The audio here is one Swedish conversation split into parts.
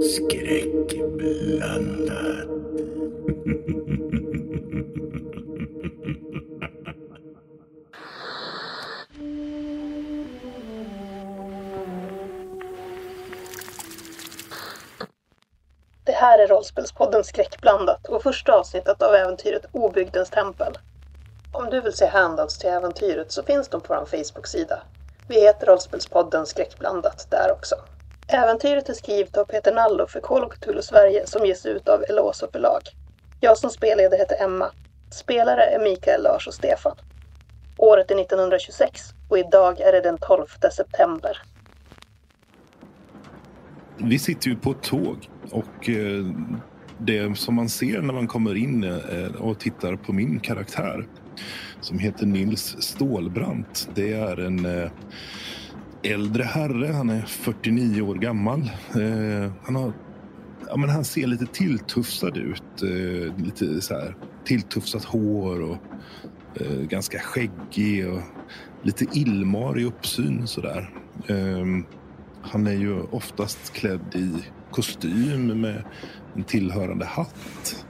Skräckblandat. här är Rollspelspodden Skräckblandat och första avsnittet av äventyret Obygdens tempel. Om du vill se handouts till äventyret så finns de på vår Facebook-sida. Vi heter Rollspelspodden Skräckblandat där också. Äventyret är skrivet av Peter Nallo för Call of Cthulhu Sverige som ges ut av Eloso förlag. Jag som spelledare heter Emma. Spelare är Mikael, Lars och Stefan. Året är 1926 och idag är det den 12 september. Vi sitter ju på ett tåg och eh, det som man ser när man kommer in eh, och tittar på min karaktär som heter Nils Stålbrant. Det är en eh, äldre herre. Han är 49 år gammal. Han, har, ja, men han ser lite tilltufsad ut. Lite så här, tilltufsat hår och ganska skäggig och lite illmar i uppsyn. Sådär. Ehm, han är ju oftast klädd i kostym med en tillhörande hatt.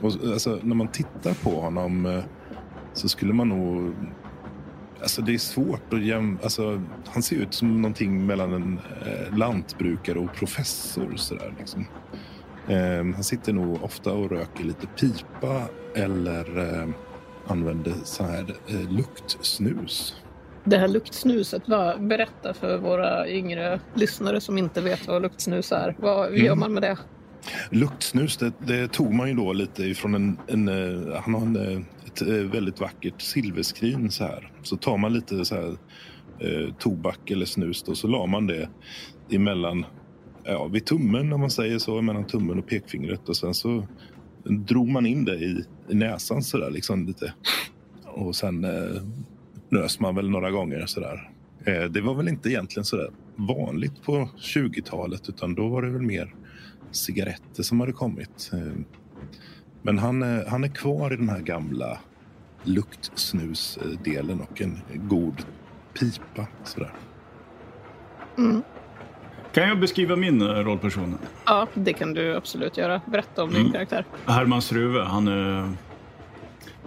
Och, alltså, när man tittar på honom eh, så skulle man nog... Alltså det är svårt att jäm... Alltså, han ser ut som någonting mellan en eh, lantbrukare och professor. Sådär, liksom. eh, han sitter nog ofta och röker lite pipa eller eh, använder så här eh, luktsnus. Det här luktsnuset, vad, berätta för våra yngre lyssnare som inte vet vad luktsnus är. Vad gör man med det? Luktsnus, det, det tog man ju då lite ifrån en... en eh, han har en, eh, ett eh, väldigt vackert silverskrin så här. Så tar man lite så här eh, tobak eller snus då, så la man det emellan, ja, vid tummen om man säger så, mellan tummen och pekfingret och sen så drog man in det i, i näsan så där liksom lite. Och sen eh, nös man väl några gånger sådär. Eh, det var väl inte egentligen sådär vanligt på 20-talet utan då var det väl mer cigaretter som hade kommit. Eh, Men han, är- han är kvar i den här gamla luktsnusdelen och en god pipa. Sådär. Kan jag beskriva min eh, rollperson? Ja, det kan du absolut göra. Berätta om din Mm. karaktär. Herman Struve, han är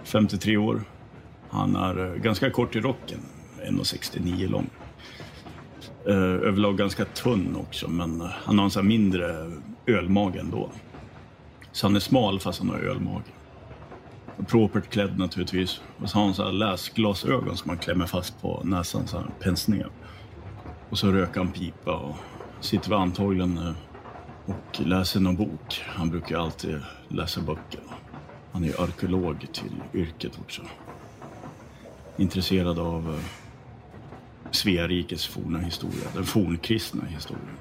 53 år. Han är eh, ganska kort i rocken, 1,69 lång. Eh, överlag ganska tunn också, men eh, han har en sån här mindre ölmage ändå. Så han är smal fast han har ölmage. Propert klädd naturligtvis. Och så har han så här läsglasögon som man klämmer fast på näsan, så här pensningar. Och så röker han pipa och sitter väl antagligen och läser någon bok. Han brukar alltid läsa böcker. Han är arkeolog till yrket också. Intresserad av eh, Svea rikes forna historia, den fornkristna historien.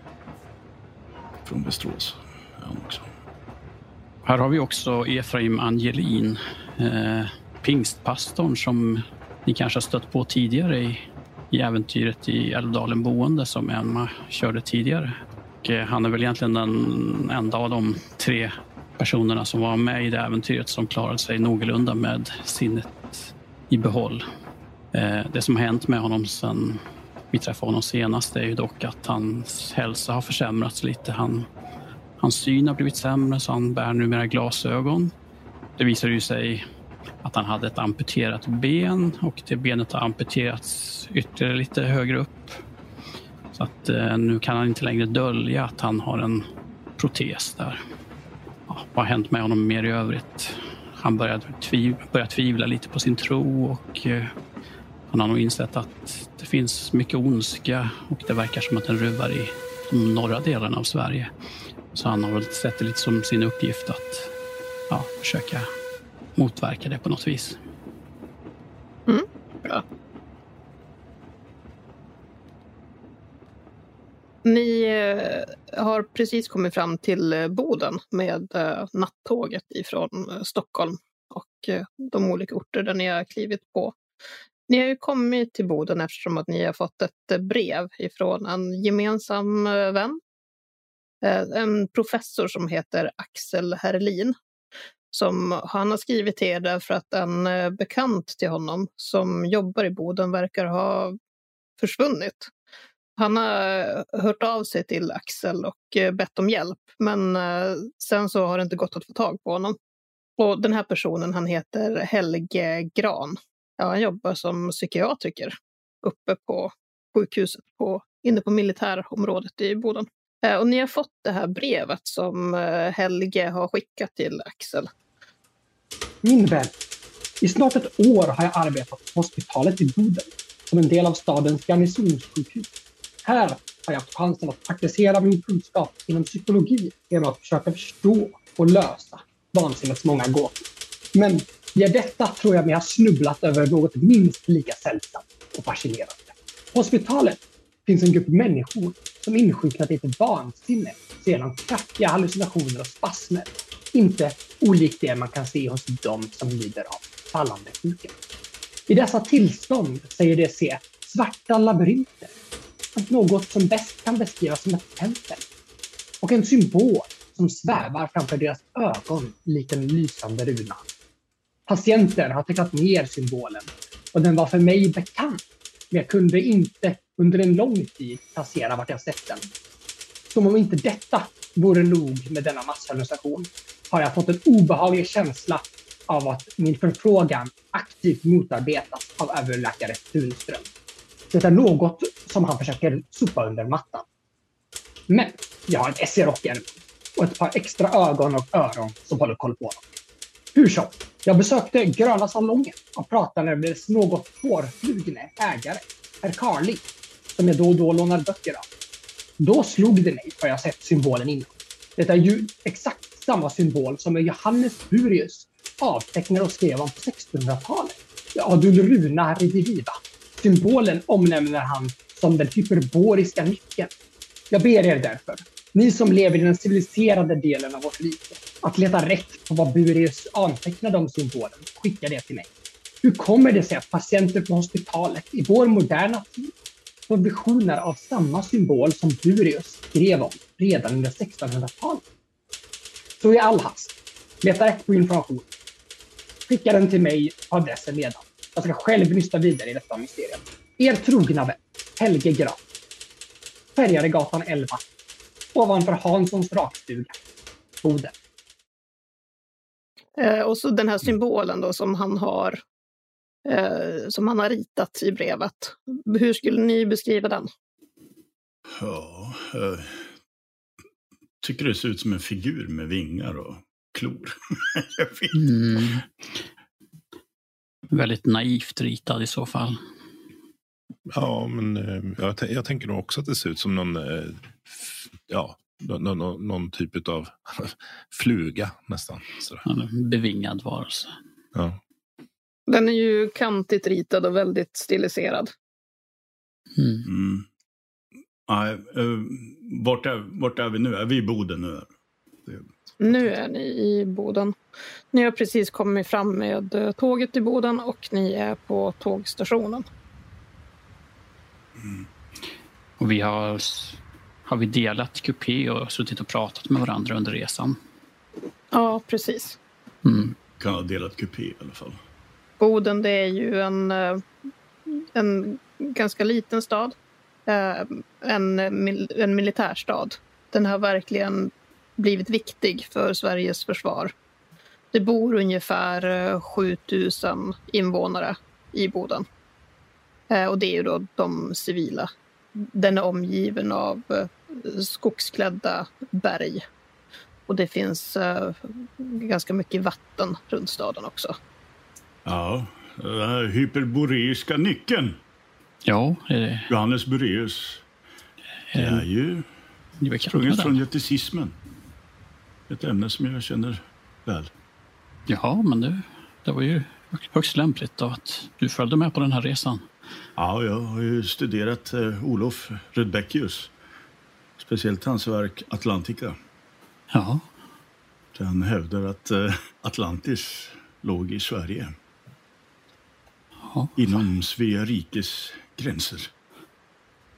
Från Västerås är han också. Här har vi också Efraim Angelin, eh, pingstpastorn som ni kanske har stött på tidigare i, i äventyret i Älvdalen boende som Emma körde tidigare. Och, eh, han är väl egentligen den enda av de tre personerna som var med i det äventyret som klarade sig någorlunda med sinnet i behåll. Eh, det som har hänt med honom sen vi träffade honom senast är ju dock att hans hälsa har försämrats lite. Han Hans syn har blivit sämre så han bär numera glasögon. Det visar ju sig att han hade ett amputerat ben och det benet har amputerats ytterligare lite högre upp. Så att eh, nu kan han inte längre dölja att han har en protes där. Ja, vad har hänt med honom mer i övrigt? Han börjar tvivla, börjar tvivla lite på sin tro och eh, han har nog insett att det finns mycket ondska och det verkar som att den ruvar i de norra delarna av Sverige. Så han har väl sett det lite som sin uppgift att ja, försöka motverka det på något vis. Bra. Ni eh, har precis kommit fram till eh, Boden med eh, nattåget ifrån Stockholm och de olika orter där ni har klivit på. Ni har ju kommit till Boden eftersom att ni har fått ett eh, brev ifrån en gemensam eh, vän eh, en professor som heter Axel Herlin. Som han har skrivit till er därför att en bekant till honom som jobbar i Boden verkar ha försvunnit. Han har hört av sig till Axel och bett om hjälp, men sen så har det inte gått att få tag på honom. Och den här personen, han heter Helge Gran. Ja, han jobbar som psykiatriker uppe på sjukhuset på, inne på militärområdet i Boden. Eh, och ni har fått det här brevet som eh, Helge har skickat till Axel. Min vän, i snart ett år har jag arbetat på hospitalet i Boden som en del av stadens garnisonssjukhus. Här har jag haft chansen att praktisera min kunskap inom psykologi genom att försöka förstå och lösa vansinnets många gåtor. Men via detta tror jag mig ha snubblat över något minst lika sällsamt och fascinerande. På hospitalet finns en grupp människor som insjuknat i ett vansinne sedan kraftiga hallucinationer och spasmer. Inte olikt det man kan se hos de som lider av fallande sjuka. I dessa tillstånd säger de se svarta labyrinter, något som bäst kan beskrivas som ett tempel och en symbol som svävar framför deras ögon likt en lysande runa. Patienter har tecknat ner symbolen och den var för mig bekant, men jag kunde inte under en lång tid placera vart jag sett den. Som om inte detta vore nog med denna masshallucination har jag fått en obehaglig känsla av att min förfrågan aktivt motarbetas av överläkare Tunström. Det är något som han försöker sopa under mattan. Men jag har ett ess i rocken och ett par extra ögon och öron som håller koll på honom. Hur som, jag besökte Gröna salongen och pratade med dess något hårflugne ägare, herr Carly, som jag då och då lånar böcker av. Då slog det mig vad jag sett symbolen innan. Det är ju exakt samma symbol som Johannes Burius avtecknade och skrev om på 1600-talet. Adul Runa Rediviva. Symbolen omnämner han som den hyperboriska nyckeln. Jag ber er därför, ni som lever i den civiliserade delen av vårt rike, att leta rätt på vad Burius antecknade om symbolen, skicka det till mig. Hur kommer det sig att patienter på hospitalet i vår moderna tid får visioner av samma symbol som Burius skrev om redan under 1600-talet? Så i all hast, leta rätt på information. Skicka den till mig på adressen nedan. Jag ska själv nysta vidare i detta mysterium. Er trogna vän, Helge Graf. Färjaregatan 11, ovanför Hanssons rakstuga, Boden. Eh, och så den här symbolen då som han har eh, som han har ritat i brevet. Hur skulle ni beskriva den? Ja, jag tycker det ser ut som en figur med vingar och klor. mm. Väldigt naivt ritad i så fall. Ja, men eh, jag, jag, tänker nog också att det ser ut som någon, eh, ja, någon, någon, någon typ av fluga nästan. En bevingad varelse. Ja. Den är ju kantigt ritad och väldigt stiliserad. Mm. Mm. Nej, uh, vart, är, vart är vi nu? Är vi i Boden nu? Nu är ni i Boden. Ni har precis kommit fram med eh, tåget till Boden och ni är på tågstationen. Mm. Och vi har, har vi delat kupé och suttit och pratat med varandra under resan. Ja, precis. Mm. Kan ha delat kupé i alla fall. Boden det är ju en, eh, en ganska liten stad. Eh, en, en militärstad. Den har verkligen blivit viktig för Sveriges försvar. Det bor ungefär 7000 eh, invånare i Boden. Och det är ju då de civila. Den är omgiven av skogsklädda berg. Och det finns ganska mycket vatten runt staden också. Ja, den här hyperboreiska nyckeln. Ja. Eh, Johannes Bureus. Det är ju sprunget från göticismen. Ett ämne som jag känner väl. Ja, men det, det var ju högst lämpligt att du följde med på den här resan. Ja, jag har ju studerat eh, Olof Rudbeckius. Speciellt hans verk Atlantica. Ja. Han hävdar att eh, Atlantis låg i Sverige. Ja. Inom Svea rikes gränser.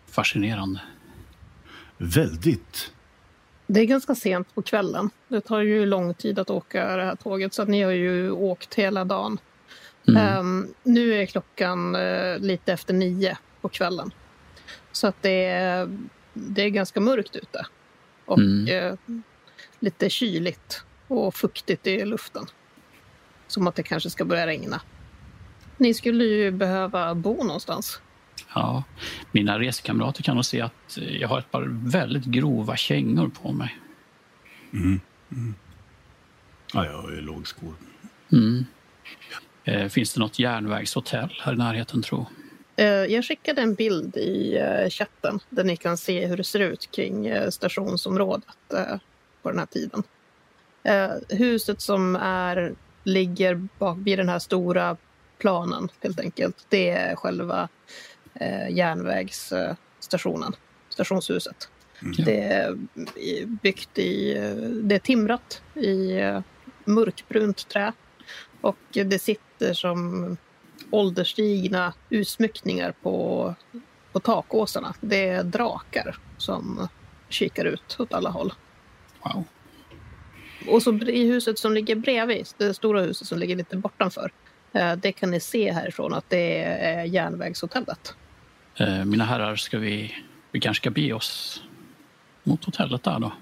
Fascinerande. Väldigt. Det är ganska sent på kvällen. Det tar ju lång tid att åka det här tåget så att ni har ju åkt hela dagen. Mm. Ehm, nu är klockan eh, lite efter nio på kvällen. Så att det är, det är ganska mörkt ute. Och Mm. eh, lite kyligt och fuktigt i luften. Som att det kanske ska börja regna. Ni skulle ju behöva bo någonstans. Ja, mina reskamrater kan nog se att eh, jag har ett par väldigt grova kängor på mig. Mm. Mm. Ja, jag har ju lågskor. Mm. Eh, finns det något järnvägshotell här i närheten, tro? Eh, Jag skickade en bild i eh, chatten där ni kan se hur det ser ut kring eh, stationsområdet på den här tiden. Huset som är, ligger bak vid den här stora planen helt enkelt. Det är själva järnvägsstationen, stationshuset. Det är byggt i, det är timrat i mörkbrunt trä och det sitter som ålderstigna utsmyckningar på, på takåsarna. Det är drakar som kikar ut åt alla håll. Wow. Och så i huset som ligger bredvid, det stora huset som ligger lite bortanför, eh, det kan ni se härifrån att det är järnvägshotellet. Eh, mina herrar, ska vi, vi kanske ska be oss mot hotellet där då?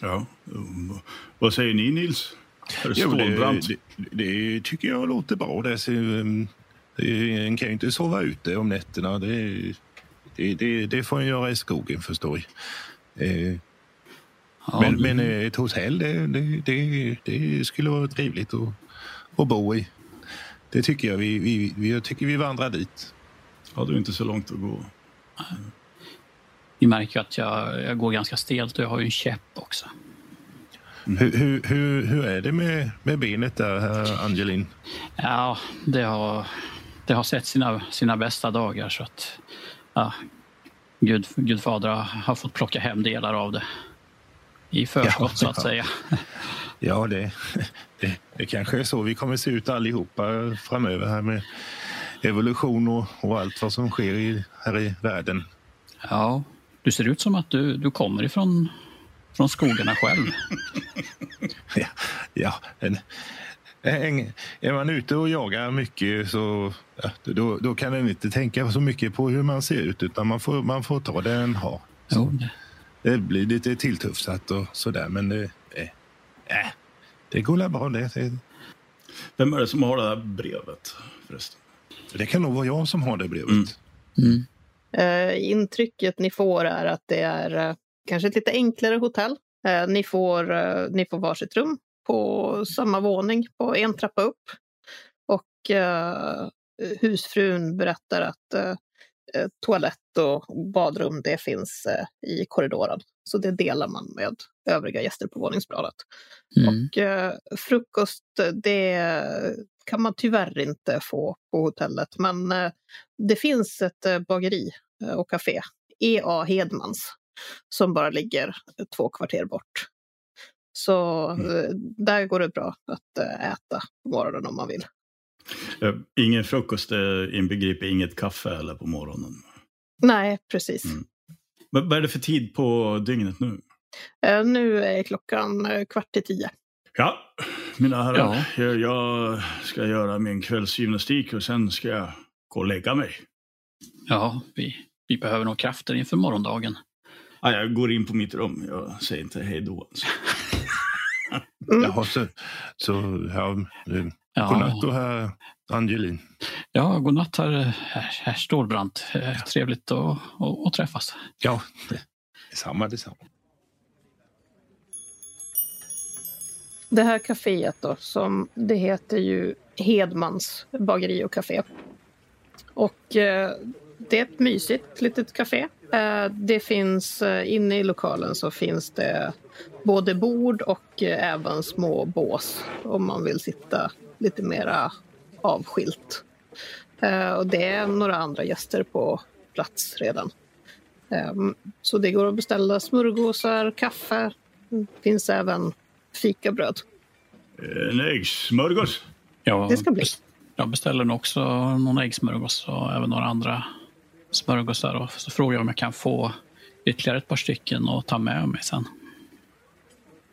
Ja. um, Vad säger ni, Nils? Herr Jo, det, Stålbrant? det, det tycker jag låter bra. Det, så, um, det, en kan ju inte sova ute om nätterna. Det, det, det, det får en göra i skogen, förstår jag. Eh, Ja, men, men eh, ett hotell, det, det, det, det skulle vara trevligt att, att bo i. Det tycker jag. Vi, vi, vi, jag tycker vi vandrar dit. Ja, det är inte så långt att gå. Ni märker att jag, jag går ganska stelt och jag har ju en käpp också. Hur, hur, hur, hur är det med, med benet där, Angelin? Ja, det har, det har sett sina, sina bästa dagar så att ja, Gud, Gud fader har, fått plocka hem delar av det i förskott Ja, så att säga. Ja, det, det, det kanske är så vi kommer se ut allihopa framöver här med evolution och, och allt vad som sker i, här i världen. Ja, du ser ut som att du, du kommer ifrån från skogarna själv. Ja, ja en, en, är man ute och jagar mycket så ja, då, då kan en inte tänka så mycket på hur man ser ut utan man får, man får ta det en har. Jo, det, blir lite tilltufsat och sådär men det, äh, det går väl bra det. Vem är det som har det här brevet förresten? Det kan nog vara jag som har det brevet. Mm. mm, Eh, intrycket ni får är att det är eh, kanske ett lite enklare hotell. Eh, ni, får, eh, ni får varsitt rum på samma våning på en trappa upp. Och eh, husfrun berättar att eh, eh, toalett och badrum det finns eh, i korridoren. Så det delar man med övriga gäster på våningsplanet. mm. Och eh, frukost, det kan man tyvärr inte få på hotellet. Men eh, det finns ett eh, bageri eh, och café, E.A. Hedmans, som bara ligger två kvarter bort. Så eh, där går det bra att eh, äta på morgonen om man vill. Eh, Ingen frukost det inbegriper inget kaffe eller på morgonen. Nej, precis. Mm. Men vad är det för tid på dygnet nu? Nu är klockan kvart i tio. Ja, mina herrar. Ja. Jag, jag ska göra min kvällsgymnastik och sen ska jag gå och lägga mig. Ja, vi, vi behöver nog krafter inför morgondagen. Ah, jag går in på mitt rum. Jag säger inte hej då. Mm. Jaha, så, så ja, eh, Ja, godnatt då herr Angelin. ja godnatt herr, herr, herr Stålbrant. Eh, Trevligt att, att, att träffas. Ja, det- detsamma, detsamma. Det här kaféet då, som det heter ju Hedmans bageri och café. Och eh, det är ett mysigt litet café. Eh, det finns eh, inne i lokalen så finns det både bord och eh, även små bås om man vill sitta lite mera avskilt. Och det är några andra gäster på plats redan. Eh, så det går att beställa smörgåsar, kaffe. Det finns även fikabröd. En äggsmörgås. Jag, Det ska bli. jag beställer också någon äggsmörgås och även några andra smörgåsar. Och så frågar jag om jag kan få ytterligare ett par stycken och ta med mig sen.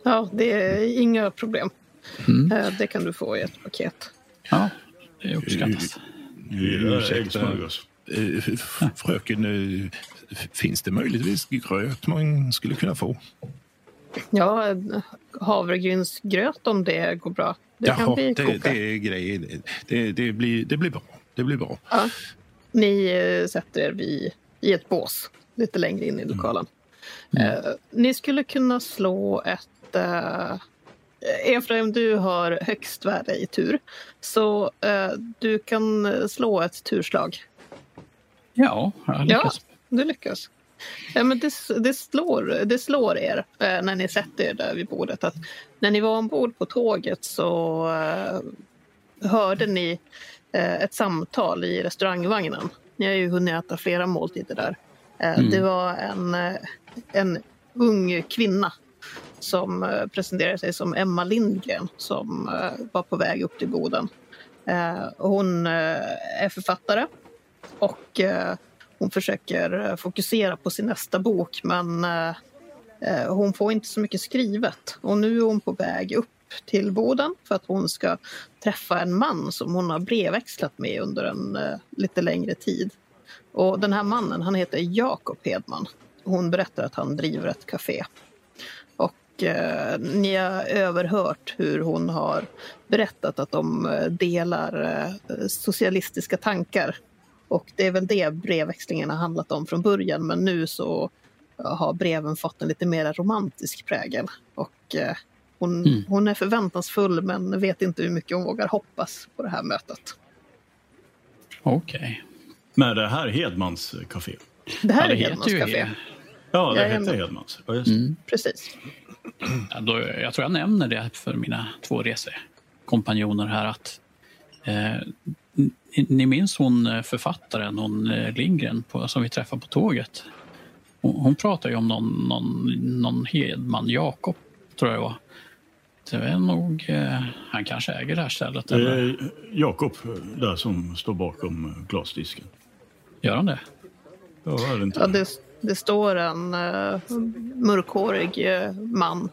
Ja, det är inga problem. Mm. Eh, Det kan du få i ett paket. Ja, det uppskattas. Ursäkta. Eh, Fröken, eh, finns det möjligtvis gröt man skulle kunna få? Ja, havregrynsgröt om det går bra. Det kan Jaha, vi det, koka. det är grejen. Det, det, blir, det blir bra. Det blir bra. Ja. Ni eh, sätter er vid, i ett bås lite längre in i lokalen. Eh, ni skulle kunna slå ett... Uh, Efraim, du har högst värde i tur. Så eh, du kan slå ett turslag. Ja, jag lyckas. Du lyckas. Ja, men det, det, slår, det slår er eh, när ni sätter er där vid bordet. Att när ni var ombord på tåget så eh, hörde ni eh, ett samtal i restaurangvagnen. Ni har ju hunnit äta flera måltider där. Eh, Mm. Det var en, eh, en ung kvinna som eh, presenterade sig som Emma Lindgren som eh, var på väg upp till Boden. Eh, hon eh, är författare och eh, hon försöker eh, fokusera på sin nästa bok men eh, eh, hon får inte så mycket skrivet. Och nu är hon på väg upp till Boden för att hon ska träffa en man som hon har brevväxlat med under en eh, lite längre tid. Och den här mannen han heter Jakob Hedman. Hon berättar att han driver ett café. Och eh, ni har överhört hur hon har berättat att de eh, delar eh, socialistiska tankar. Och det är väl det brevväxlingen har handlat om från början men nu så eh, har breven fått en lite mer romantisk prägel. Och eh, hon, Mm. hon är förväntansfull men vet inte hur mycket hon vågar hoppas på det här mötet. Okej. Men det här är Hedmans café. Det här Ja, det är heter Hedmans café. Ja, det Jajamän. hette Hedmans. Ja. Mm. Precis. Ja, då, jag tror jag nämner det för mina två resekompanjoner här att eh, ni, ni minns hon eh, författaren, hon eh, Lindgren på, som vi träffade på tåget? Hon, hon pratar ju om någon, någon, någon Hedman, Jakob tror jag det var. Det är nog, eh, han kanske äger det här stället. Det är Jakob där som står bakom glasdisken. Gör han det? Ja, är det inte? Ja, det, det står en uh, mörkhårig eh, man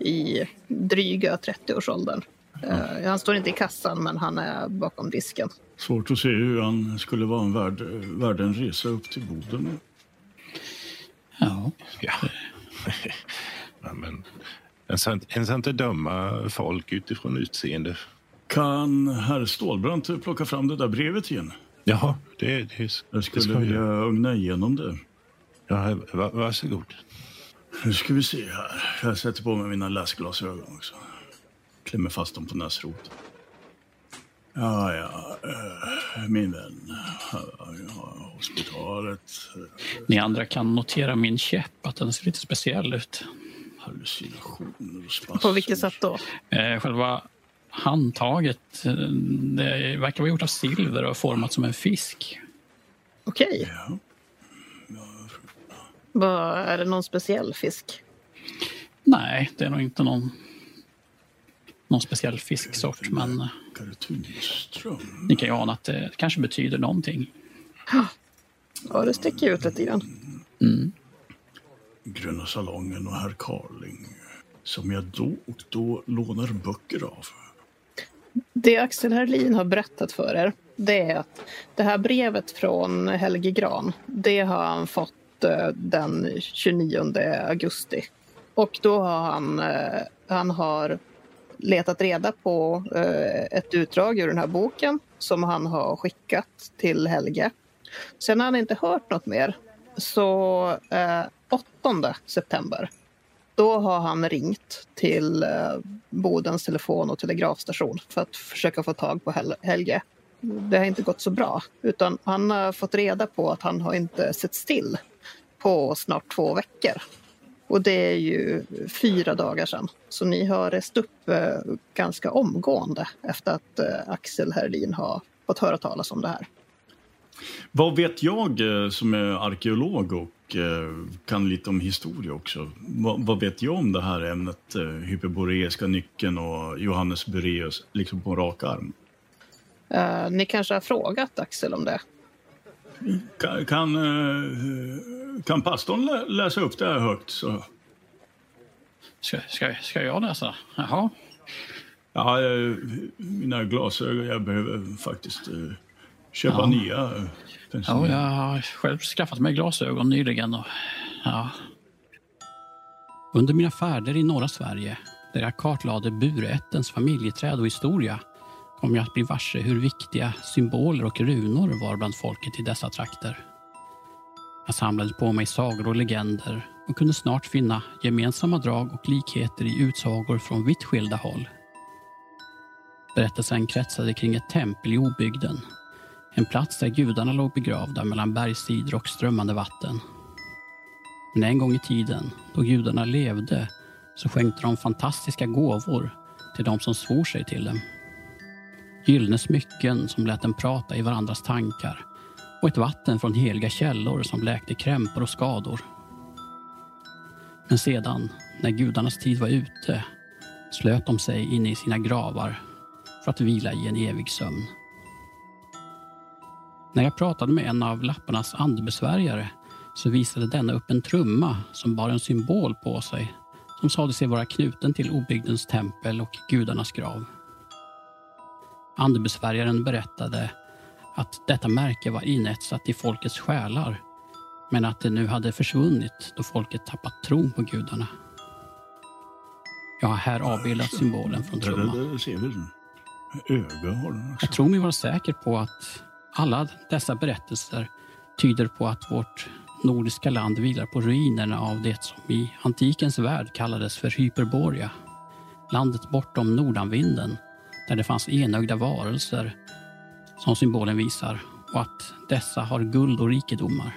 i dryga 30-årsåldern. Eh, han står inte i kassan, men han är bakom disken. Svårt att se hur han skulle vara en värd, värd en resa upp till Boden. Ja. Ja. ja men, en ska, en ska inte döma folk utifrån utseende. Kan herr Stålbrant plocka fram det där brevet igen? Jaha, det, det, Jag det skulle ska vilja jag. ögna igenom det. Ja, va, varsågod. Nu ska vi se här. Jag sätter på mig mina läsglasögon också. Klämmer fast dem på näsroten. Ja, ja, eh, min vän. Ja, hospitalet. Ni andra kan notera min käpp, att den ser lite speciell ut. Hallucinationer och spasmer. På vilket sätt då? Eh, själva handtaget eh, det verkar vara gjort av silver och format som en fisk. Okej. Ja. Vad- Är det någon speciell fisk? Nej, det är nog inte någon, någon speciell fisksort, men ni kan ju ana att det kanske betyder någonting. Ja, det sticker ut lite grann. Mm. Gröna salongen och herr Carling. Som jag då och då lånar böcker av. Det Axel Herlin har berättat för er, det är att det här brevet från Helge Gran, det har han fått eh, den 29 augusti. Och då har han, eh, han har letat reda på eh, ett utdrag ur den här boken som han har skickat till Helge. Sen har han inte hört något mer. Så 8 september, då har han ringt till eh, Bodens telefon och telegrafstation för att försöka få tag på Hel- Helge. Det har inte gått så bra, utan han har fått reda på att han har inte sett still på snart två veckor. Och det är ju fyra dagar sedan. Så ni har rest upp eh, ganska omgående efter att eh, Axel Herlin har fått höra talas om det här. Vad vet jag eh, som är arkeolog och eh, kan lite om historia också? Vad, vad vet jag om det här ämnet, eh, hyperboreiska nyckeln och Johannes Bureus, liksom på rak arm? Eh, ni kanske har frågat Axel om det? Kan, kan, kan pastorn lä- läsa upp det här högt? Så? Ska, ska, ska jag läsa? Jaha. Ja, mina glasögon. Jag behöver faktiskt köpa Ja. nya. Ja, jag har själv skaffat mig glasögon nyligen. Och, ja. Under mina färder i norra Sverige, där jag kartlade burättens familjeträd och historia, kom jag att bli varse hur viktiga symboler och runor var bland folket i dessa trakter. Jag samlade på mig sagor och legender och kunde snart finna gemensamma drag och likheter i utsagor från vitt skilda håll. Berättelsen kretsade kring ett tempel i obygden en plats där gudarna låg begravda mellan bergssidor och strömmande vatten. Men en gång i tiden, då gudarna levde, så skänkte de fantastiska gåvor till de som svor sig till dem. Gyllene smycken som lät dem prata i varandras tankar och ett vatten från heliga källor som läkte krämpor och skador. Men sedan, när gudarnas tid var ute, slöt de sig inne i sina gravar för att vila i en evig sömn. När jag pratade med en av lapparnas andebesvärjare så visade denna upp en trumma som bar en symbol på sig som sade sig vara knuten till obygdens tempel och gudarnas grav. Andebesvärjaren berättade att detta märke var inetsat i folkets själar men att det nu hade försvunnit då folket tappat tron på gudarna. Jag har här avbildat symbolen från trumman. Jag tror mig vara säker på att alla dessa berättelser tyder på att vårt nordiska land vilar på ruinerna av det som i antikens värld kallades för Hyperborea. Landet bortom nordanvinden, där det fanns enögda varelser som symbolen visar och att dessa har guld och rikedomar.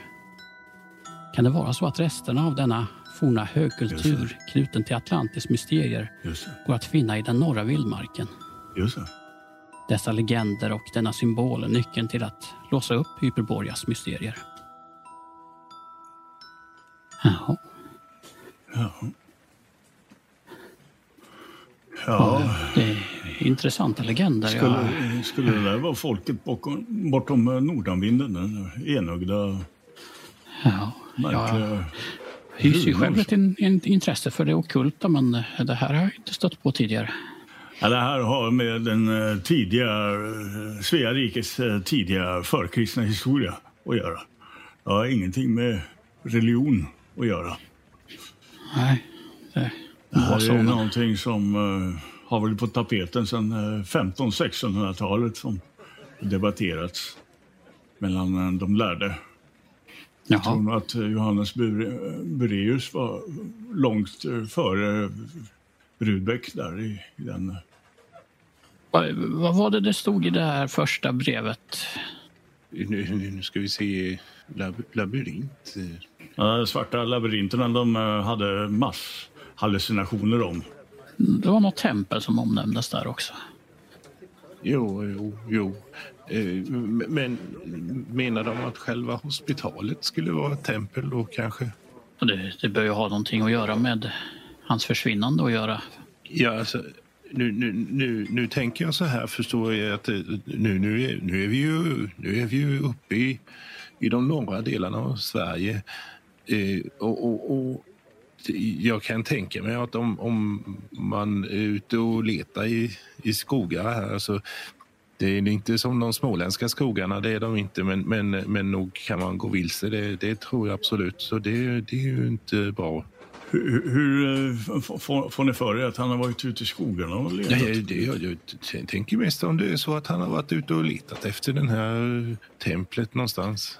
Kan det vara så att resterna av denna forna högkultur knuten till Atlantis mysterier går att finna i den norra vildmarken? Just det. Dessa legender och denna symbol är nyckeln till att låsa upp Hyperboreas mysterier. Jaha. Ja. Ja, Det är intressanta legender. Jag, skulle, skulle det där vara folket bortom, bortom eh, nordanvinden? Den enögda, ja, jag märkliga... hyser ju själv ett in, in, intresse för det ockulta men det här har jag inte stött på tidigare. Ja, det här har med den eh, tidiga, eh, Svea rikes eh, tidiga förkristna historia att göra. Det har ingenting med religion att göra. Nej, det Det här är men- någonting som eh, har varit på tapeten sedan eh, 1500-1600-talet som debatterats mellan de lärde. Jag tror Jaha. nog att Johannes Bure- Bureus var långt före Rudbeck där i, i den. Vad, vad var det det stod i det här första brevet? Nu, nu, nu ska vi se. Lab, labyrint. Ja, svarta labyrinterna de eh, hade masshallucinationer om. Det var något tempel som omnämndes där också. Jo, jo, jo. Eh, Men menar de att själva hospitalet skulle vara ett tempel då kanske? Det, det bör ju ha någonting att göra med hans försvinnande att göra. Ja, alltså, nu, nu, nu, nu tänker jag så här, förstår jag att eh, nu, nu, är, nu, är, vi ju, nu är vi ju uppe i, i de norra delarna av Sverige. Eh, och, och, och jag kan tänka mig att om, om man är ute och letar i, i skogar här så det är inte som de småländska skogarna, det är de inte, men, men, men nog kan man gå vilse, det, det tror jag absolut. Så det, det är ju inte bra. Hur, hur eh, får, får ni för er att han har varit ute i skogarna och letat? Nej, det, jag, jag tänker mest om det är så att han har varit ute och letat efter den här templet någonstans.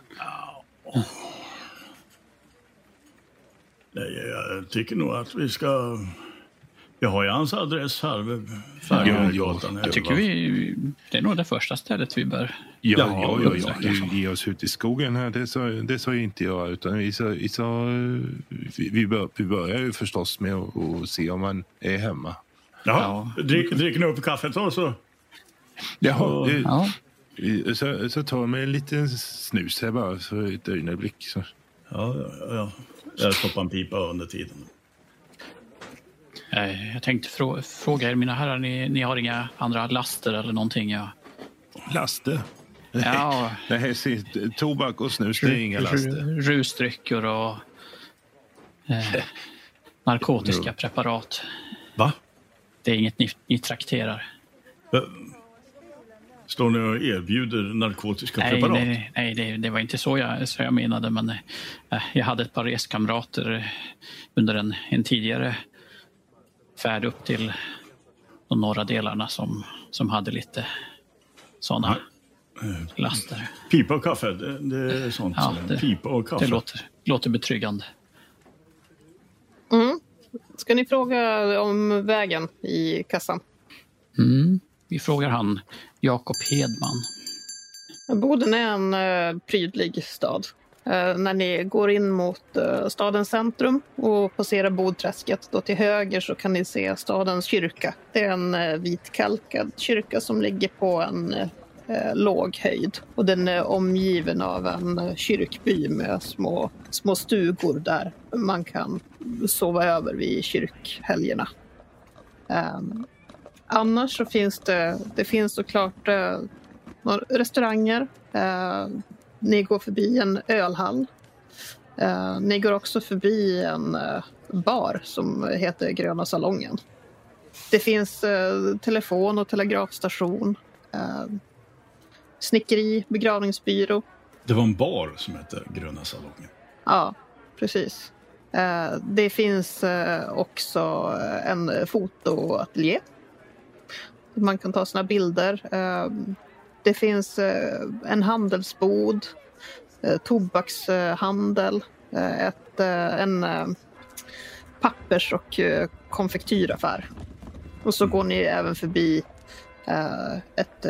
Nej, jag tycker nog att vi ska... Jag har ju hans adress här. Färjegatan. Jag tycker vi, det är nog det första stället vi bör... Ja, ja, ja, ja, ja. ja. Ge oss ut i skogen här, det sa, det sa ju inte jag. Utan vi, sa, vi, sa, vi, bör, vi börjar ju förstås med att se om han är hemma. Ja. Drick, drick nu upp kaffet då så. Jaha, eh, Ja, så, så ta mig en liten snus här bara, så ett ögonblick. Så. Ja, ja, ja. Jag stoppar en pipa under tiden. eh, jag tänkte frå, fråga er, mina herrar, ni, ni har inga andra laster eller någonting? Ja, Laster? Ja Nej, tobak och snus, det är inga laster. ru- rusdrycker och... Eh, narkotiska preparat. Va? Det är inget ni, ni trakterar. Står ni och erbjuder narkotiska Nej, preparat? nej, nej det, det var inte så jag, så jag menade. Men eh, jag hade ett par reskamrater under en, en tidigare färd upp till de norra delarna som, som hade lite sådana laster. Pipa och kaffe, det, det är sånt. Ja, som- det- Pipa och kaffe. Det låter, låter betryggande. Mm. Ska ni fråga om vägen i kassan? Mm. Vi frågar han Jakob Hedman. Boden är en eh, prydlig stad. Eh, när ni går in mot eh, stadens centrum och passerar Bodträsket då till höger så kan ni se stadens kyrka. Det är en eh, vitkalkad kyrka som ligger på en eh, låg höjd och den är omgiven av en eh, kyrkby med små, små stugor där man kan sova över vid kyrkhelgerna. Um, annars så finns det, det finns såklart eh, några restauranger. Eh, ni går förbi en ölhall. Eh, ni går också förbi en eh, bar som heter Gröna salongen. Det finns eh, telefon och telegrafstation. Ehm, Snickeri, begravningsbyrå. Det var en bar som hette Gröna salongen. Ja, precis. Eh, det finns eh, också en fotoateljé. Man kan ta sina bilder. Eh, det finns en handelsbod, tobakshandel, ett, en pappers och konfektyraffär. Och så går ni även förbi ett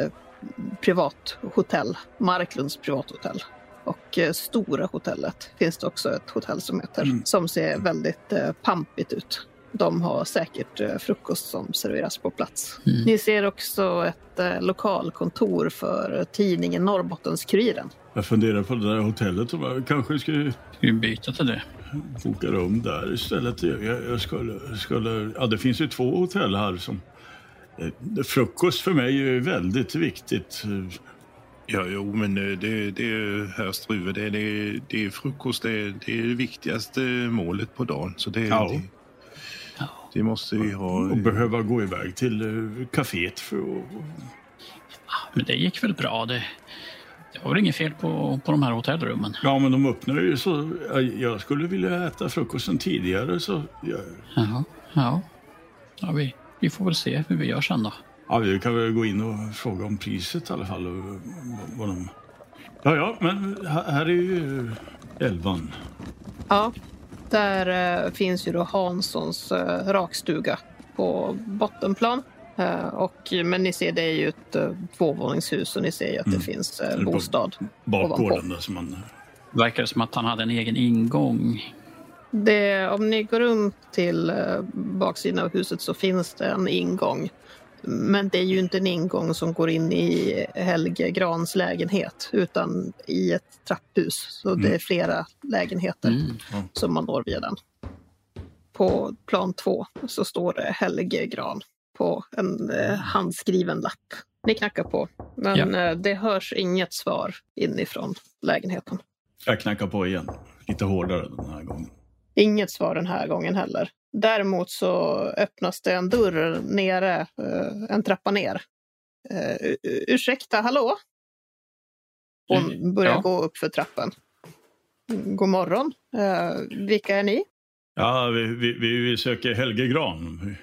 privat hotell, Marklunds privathotell. Och eh, Stora hotellet finns det också ett hotell som heter, Mm. som ser väldigt eh, pampigt ut. De har säkert eh, frukost som serveras på plats. Mm. Ni ser också ett eh, lokalkontor för tidningen Norrbottens-Kuriren. Jag funderar på det där hotellet. Om jag kanske skulle Ska vi byta till det? boka rum där istället. Jag, jag skulle, skulle, ja, det finns ju två hotell här som... eh, Frukost för mig är väldigt viktigt. Ja, jo, men eh, det, det är herr Struve. Det, det, det är frukost. Det, det är det viktigaste målet på dagen. Så det, Ja. det, det måste vi ha. Och behöva gå iväg till eh, kaféet för att... Men det gick väl bra. Det, det var väl inget fel på, på de här hotellrummen. Ja, men de öppnar ju så... Jag, jag skulle vilja äta frukosten tidigare så... Ja, Jaha, ja. ja vi, vi får väl se hur vi gör sen då. ja, vi kan väl gå in och fråga om priset i alla fall. Och, vad de... Ja, ja, men här är ju elvan. Ja, där eh, finns ju då Hanssons eh, rakstuga på bottenplan. Eh, och, men ni ser det är ju ett tvåvåningshus och ni ser ju att det Mm. finns eh, bostad. Bakgården där som man... Verkar det som att han hade en egen ingång. Det, om ni går runt till eh, baksidan av huset så finns det en ingång. Men det är ju inte en ingång som går in i Helge Grans lägenhet utan i ett trapphus. Så det Mm. är flera lägenheter Mm. som man når via den. På plan två så står det Helge Gran på en eh, handskriven lapp. Ni knackar på, men eh, det hörs inget svar inifrån lägenheten. Jag knackar på igen. Lite hårdare den här gången. Inget svar den här gången heller. Däremot så öppnas det en dörr nere, eh, en trappa ner. Eh, u- u- ursäkta, hallå? Hon Mm, börjar ja. gå upp för trappan. Mm, God morgon. Eh, vilka är ni? Ja, vi, vi, vi, söker Helge Gran. Vi,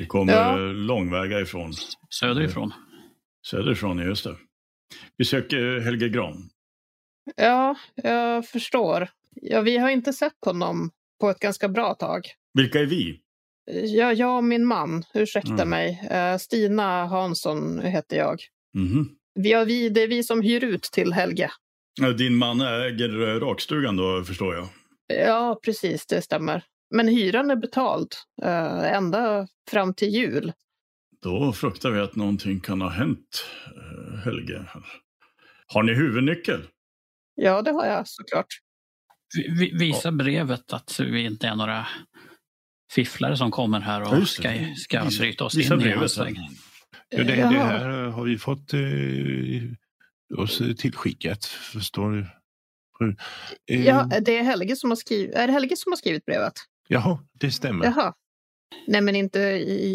vi kommer Ja. långväga ifrån. Söderifrån. Söderifrån, just det. Vi söker Helge Gran. Ja, jag förstår. Ja, vi har inte sett honom på ett ganska bra tag. Vilka är vi? Ja, jag och min man, ursäkta Mm. mig. Eh, Stina Hansson heter jag. Mhm. Vi har, vi, det är vi som hyr ut till Helge. Din man äger eh, rakstugan då, förstår jag. Ja, precis, det stämmer. Men hyran är betald eh, ända fram till jul. Då fruktar vi att någonting kan ha hänt Helge. Har ni huvudnyckel? Ja, det har jag såklart. Vi, vi, visa brevet att vi inte är några fifflare som kommer här och ska, ska Visa- bryta oss visa in i brevet hans här. väg. Ja, det, det här har vi fått eh, oss tillskickat, förstår du. Eh, Ja, det är Helge som har skrivit, är det Helge som har skrivit brevet? Jaha, det stämmer. Jaha. Nej, men inte,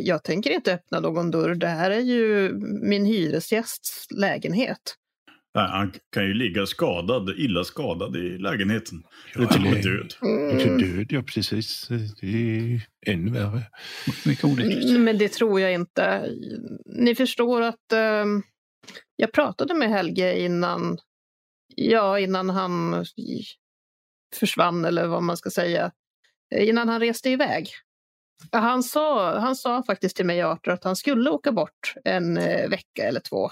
jag tänker inte öppna någon dörr. Det här är ju min hyresgästs lägenhet. Nej, han kan ju ligga skadad, illa skadad i lägenheten. Eller Ja, till och med eller- död. Mm. död, ja precis. Det är ännu värre. Mycket olyckligt. Mm, Men det tror jag inte. Ni förstår att ehm, jag pratade med Helge innan, ja, innan han försvann eller vad man ska säga. Eh, Innan han reste iväg. Han sa, han sa faktiskt till mig Arthur att han skulle åka bort en eh, vecka eller två.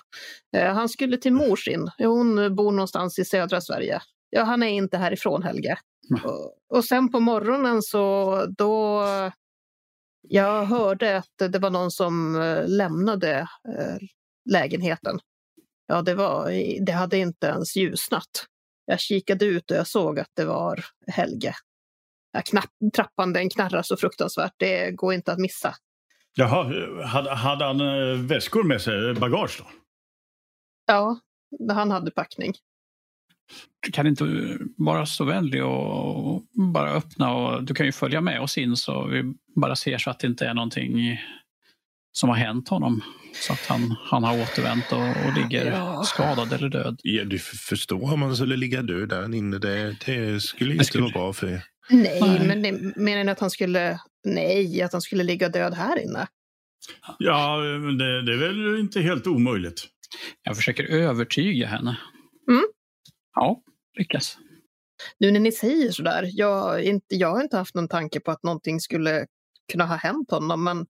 Eh, han skulle till mor sin. Hon bor någonstans i södra Sverige. Ja, han är inte härifrån Helge. Mm. Och, och sen på morgonen så då jag hörde att det var någon som eh, lämnade lägenheten. Ja, det, var, det hade inte ens ljusnat. Jag kikade ut och jag såg att det var Helge. Knapp, trappan den knarrar så fruktansvärt, det går inte att missa. Jaha, hade, hade han eh, väskor med sig, bagage då? Ja, han hade packning. Kan du inte vara så vänlig och bara öppna och du kan ju följa med oss in så vi bara ser så att det inte är någonting som har hänt honom. Så att han, han har återvänt och, och ligger Ja. skadad eller död. Ja, du förstår om man skulle ligga död där inne. Det, det skulle Det inte skulle- vara bra för er. Nej, Nej. men det, menar ni att han skulle... Nej, att han skulle ligga död här inne? Ja, men det, det är väl inte helt omöjligt. Jag försöker övertyga henne. Mm. Ja, lyckas. Nu när ni säger sådär, jag, har inte, jag har inte haft någon tanke på att någonting skulle kunna ha hänt honom, men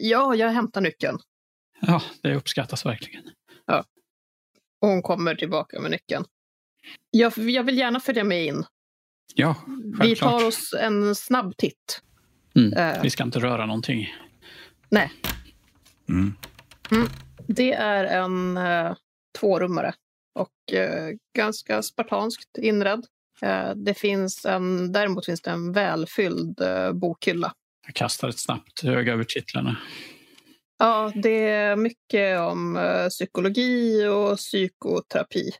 ja, jag hämtar nyckeln. Ja, det uppskattas verkligen. Och hon kommer tillbaka med nyckeln. Jag, jag vill gärna följa med in. Ja, Vi tar oss en snabb titt. Mm. Eh. Vi ska inte röra någonting. Nej, Mm. det är en eh, tvårummare och eh, ganska spartanskt inredd. Det finns en, däremot finns det en välfylld bokhylla. Jag kastar ett snabbt öga över titlarna. Ja, det är mycket om psykologi och psykoterapi.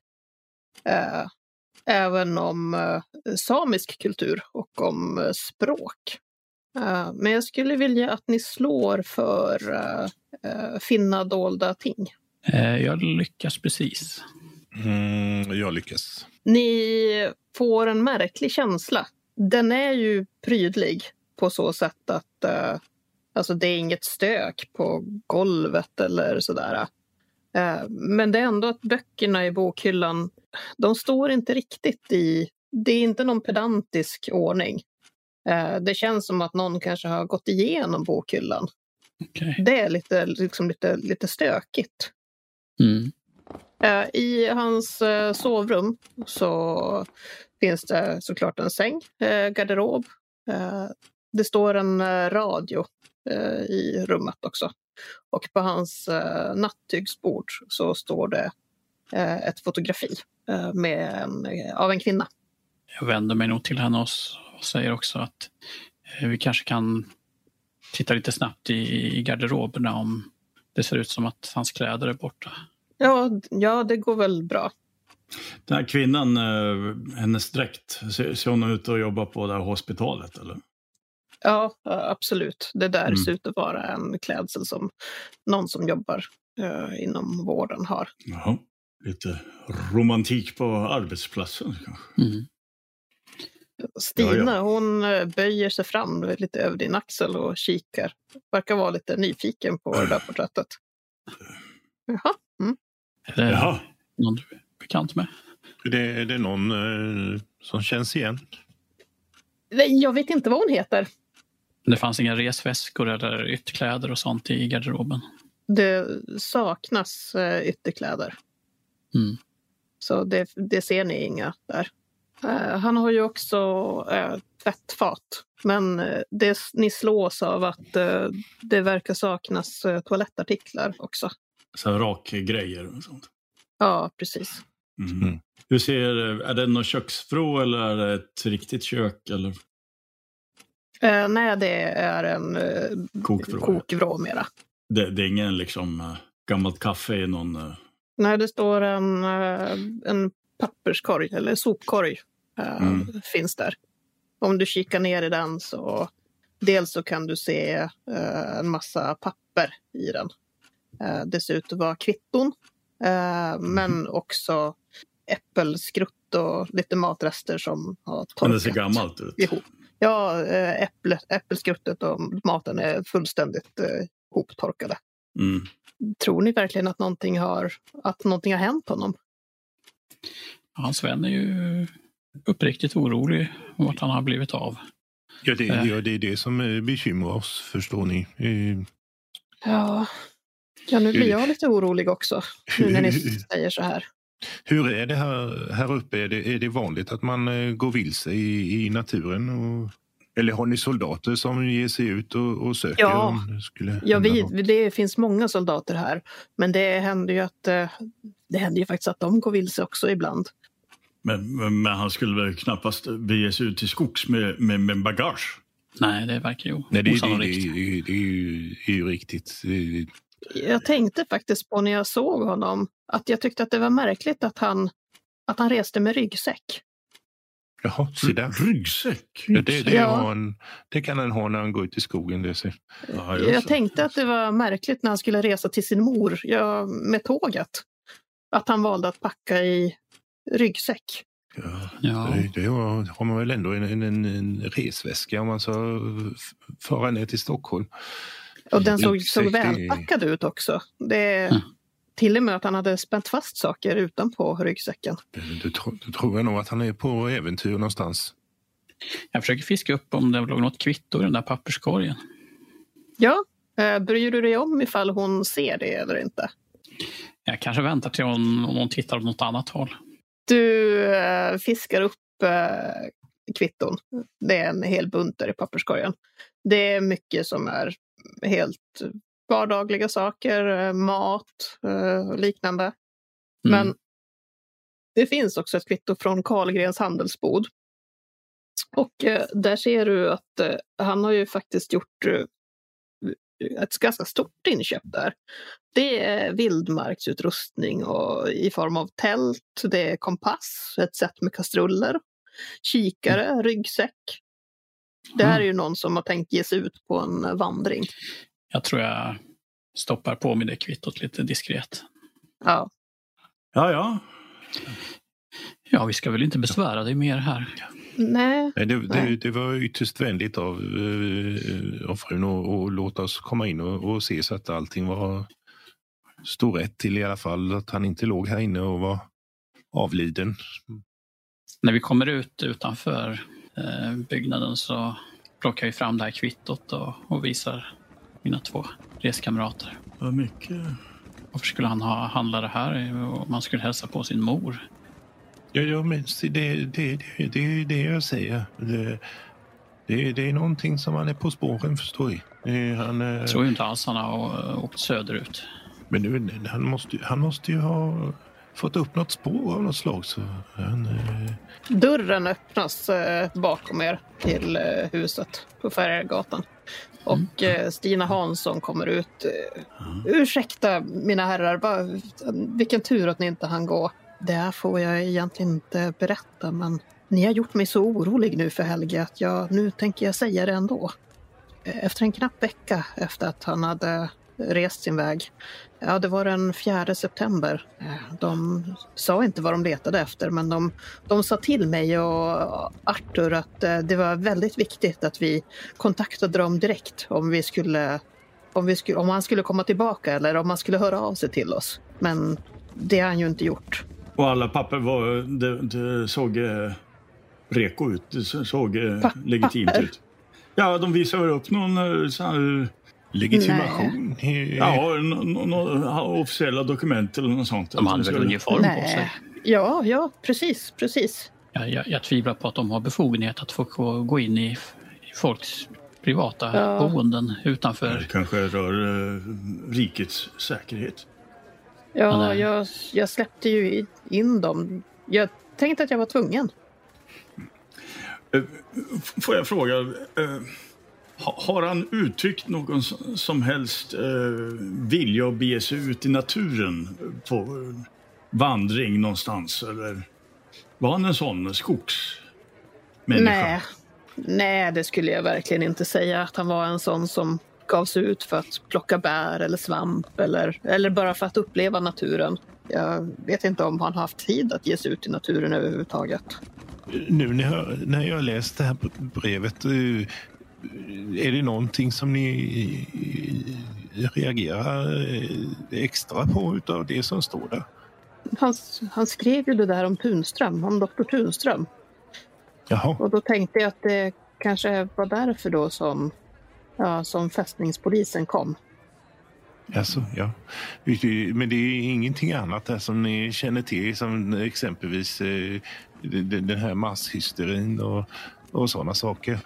Även om eh, samisk kultur och om eh, språk. Eh, men jag skulle vilja att ni slår för finna dolda ting. Eh, Jag lyckas precis. Mm, jag lyckas. Ni får en märklig känsla. Den är ju prydlig på så sätt att eh, alltså det är inget stök på golvet eller sådär. Eh, men det är ändå att böckerna i bokhyllan, de står inte riktigt i... Det är inte någon pedantisk ordning. Eh, det känns som att någon kanske har gått igenom bokhyllan. Okej. Det är lite, liksom lite, lite stökigt. Mm. Eh, I hans sovrum så finns det såklart en säng, garderob. Det står en radio i rummet också. Och på hans eh, nattygsbord så står det eh, ett fotografi eh, med en, eh, av en kvinna. Jag vänder mig nog till henne och säger också att eh, vi kanske kan titta lite snabbt i, i garderoberna om det ser ut som att hans kläder är borta. Ja, ja, det går väl bra. Den här kvinnan, eh, hennes dräkt, ser, ser hon ut att jobba på det här hospitalet? Eller? Ja, absolut. Det där Mm. ser ut att vara en klädsel som någon som jobbar eh, inom vården har. Jaha. Lite romantik på arbetsplatsen kanske? Mm. Stina, Ja, hon eh, böjer sig fram lite över din axel och kikar. Verkar vara lite nyfiken på det där porträttet. Jaha. Är det Jaha. någon du är bekant med? Det, är det någon eh, som känns igen? Nej, Jag vet inte vad hon heter. Det fanns inga resväskor eller ytterkläder och sånt i garderoben. Det saknas eh, ytterkläder. Mm. Så det, det ser ni inga där. Eh, han har ju också eh, tvättfat. Men det, ni slås av att det verkar saknas toalettartiklar också. Så rakgrejer och sånt. Ja, precis. Mm. Mm. Hur ser, är det någon köksvrå eller är det ett riktigt kök? Eller Eh, nej, det är en eh, kokvrå? kokvrå mera. Det, det är ingen liksom eh, gammalt kaffe i någon... eh, Nej, det står en, eh, en papperskorg, eller sopkorg, eh, Mm. finns där. Om du kikar ner i den så dels så kan du se en massa papper i den. Det ser ut att vara kvitton. Eh, men också äppelskrutt och lite matrester som har torkat Men det ser gammalt ut. ihop. Ja, eh, äpple, äppelskruttet och maten är fullständigt eh, hoptorkade. Mm. Tror ni verkligen att någonting har, att någonting har hänt honom? Hans vän är ju uppriktigt orolig om vart han har blivit av. Ja, det, Eh. ja, det är det som eh, bekymrar oss, förstår ni. Eh, Ja, ja nu blir jag lite orolig också. Nu när ni säger så här. Hur är det här, här uppe? Är det, är det vanligt att man eh, går vilse i, i naturen? Och, eller har ni soldater som ger sig ut och, och söker? Ja. om det skulle Ja, vi, det finns många soldater här. Men det händer ju att eh, det händer ju faktiskt att de går vilse också ibland. Men, men, men han skulle väl knappast bege sig ut till skogs med, med, med bagage? Nej, det verkar ju Nej, det, det, det, osannolikt. det, det, är ju, är ju riktigt. Jag tänkte faktiskt på när jag såg honom att jag tyckte att det var märkligt att han, att han reste med ryggsäck. Jaha, se där. Ryggsäck? Ja, det, det, Ja. han, det kan han ha när han går ut i skogen. Det ser. Ja, Jag tänkte att det var märkligt när han skulle resa till sin mor ja, med tåget. Att han valde att packa i ryggsäck. Ja, Ja. det, det har, har man väl ändå en, en, en, en resväska om man ska f- fara ner till Stockholm. Och den såg, såg välpackad ut också. Det, Mm. Till och med att han hade spänt fast saker utanpå ryggsäcken. Tro- då tror jag nog att han är på äventyr någonstans. Jag försöker fiska upp om det låg något kvitto i den där papperskorgen. Ja, eh, bryr du dig om ifall hon ser det eller inte? Jag kanske väntar till hon, om hon tittar åt något annat håll. Du eh, fiskar upp eh, kvitton. Det är en hel bunt där i papperskorgen. Det är mycket som är helt vardagliga saker, eh, mat eh, och liknande. Mm. Men det finns också ett kvitto från Karlgrens handelsbod. Och eh, där ser du att han har ju faktiskt gjort ett ganska stort inköp där. Det är vildmarksutrustning och i form av tält, det är kompass, ett set med kastruller, kikare, ryggsäck. Det här är ju någon som har tänkt ge sig ut på en vandring. Jag tror jag stoppar på mig det kvittot lite diskret. Ja, Ja, ja. Ja, vi ska väl inte besvära dig mer här. nej, Nej, det, det, det var ytterst vänligt av, eh, av frun att låta oss komma in och, och se så att allting var stod rätt till i alla fall. Att han inte låg här inne och var avliden. När vi kommer ut utanför byggnaden så plockar vi fram det här kvittot och, och visar mina två reskamrater. Vad mycket. Varför skulle han ha handlat det här om man skulle hälsa på sin mor? Ja, ja men se, det, det, det, det är det jag säger. Det, det, det är någonting som han är på spåren, förstår. Det- Han, eh, Jag tror inte alls han har eh, åkt söderut. Men nu, han, måste, han måste ju ha fått upp något spår av något slag. Så han, eh, Dörren öppnas eh, bakom er till eh, huset på Färjegatan. Och eh, Stina Hansson kommer ut. Eh, ursäkta mina herrar, va, vilken tur att ni inte hann gå. Det här får jag egentligen inte berätta, men ni har gjort mig så orolig nu för Helge att jag, nu tänker jag säga det ändå. Efter en knapp vecka efter att han hade rest sin väg Ja, det var den 4 september. Eh, De sa inte vad de letade efter, men de, de sa till mig och Arthur att eh, det var väldigt viktigt att vi kontaktade dem direkt om, vi skulle, om, vi skulle, om han skulle komma tillbaka eller om han skulle höra av sig till oss. Men det har han ju inte gjort. Och alla papper var, det, det såg eh, reko ut. Det så- såg eh, legitimt ut. Ja, de visade upp någon eh, så här, legitimation. i- ja, officiella dokument eller något sånt. De hade väl uniform på sig? Ja, ja, precis, precis. Jag, jag, jag tvivlar på att de har befogenhet att få gå, gå in i, i folks privata Ja. boenden Det utanför. kanske rör eh, rikets säkerhet. Ja, nej. jag, jag släppte ju in dem. Jag tänkte att jag var tvungen. Eh, Får jag fråga, eh, har han uttryckt någon som helst eh, vilja att bege sig ut i naturen på vandring någonstans? Eller var han en sån skogsmänniska? Nej, Nej, det skulle jag verkligen inte säga att han var en sån som gav sig ut för att plocka bär eller svamp eller, eller bara för att uppleva naturen. Jag vet inte om han haft tid att ge sig ut i naturen överhuvudtaget. Nu när jag, när jag läst det här brevet, eh, är det någonting som ni eh, reagerar eh, extra på utav det som står där? Han, han skrev ju det där om Tunström, om doktor Tunström. Jaha. Och då tänkte jag att det kanske var därför då som, ja, som fästningspolisen kom. Alltså, ja. Men det är ingenting annat där som ni känner till som exempelvis eh, den här masshysterin och, och sådana saker?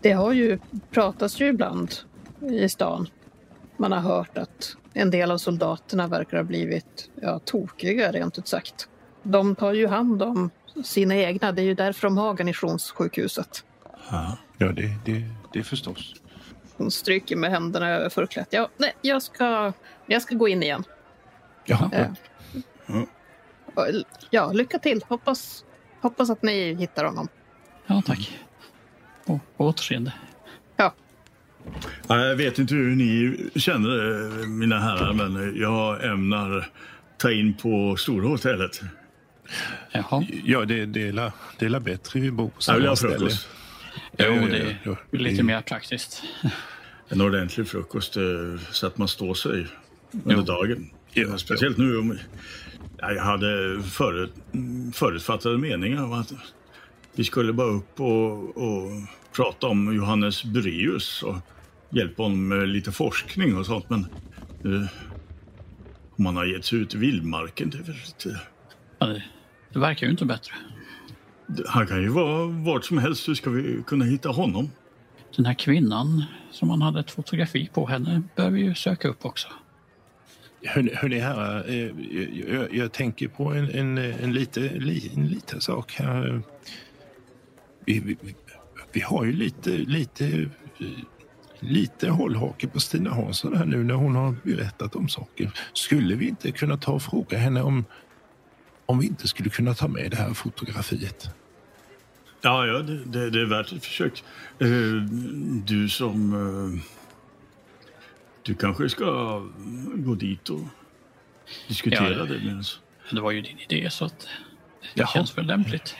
Det har ju pratats ju ibland i stan. Man har hört att en del av soldaterna verkar ha blivit ja, tokiga rent ut sagt. De tar ju hand om sina egna. Det är ju därför de har garnisonssjukhuset. Ja, ja det, det, det förstås. Hon stryker med händerna över förklädet. Ja, nej, jag ska, jag ska gå in igen. Jaha. Eh, Ja, lycka till. Hoppas, hoppas att ni hittar honom. Ja, tack. Och på återseende. Ja. Jag vet inte hur ni känner det, mina herrar, men jag ämnar ta in på Stora hotellet. Jaha. Ja, det, det, är la, det är la bättre vi bor på samma ställe. Jo, Ja, ja, det är ja, ja. lite mer praktiskt. En ordentlig frukost eh, så att man står sig under Jo. dagen. Ja, Speciellt nu om... Ja, Jag hade förut, förutfattade meningar om att vi skulle bara upp och, och prata om Johannes Bureus och hjälpa honom med lite forskning och sånt. Men eh, om man har gett sig ut i vildmarken, det är. Ja, det, det verkar ju inte bättre. Han kan ju vara vart som helst. Hur ska vi kunna hitta honom? Den här kvinnan som man hade ett fotografi på henne bör vi ju söka upp också. Hörni, hörni herrar, eh, jag, jag, jag tänker på en, en, en, lite, li, en liten sak här. Vi, vi, vi har ju lite, lite, lite hållhake på Stina Hansson här nu när hon har berättat om saker. Skulle vi inte kunna ta och fråga henne om, om vi inte skulle kunna ta med det här fotografiet? Ja, ja det, det, det är värt ett försök. Eh, Du som... eh, Du kanske ska gå dit och diskutera Ja, det med oss. Det var ju din idé så att det Jaha. känns väl lämpligt.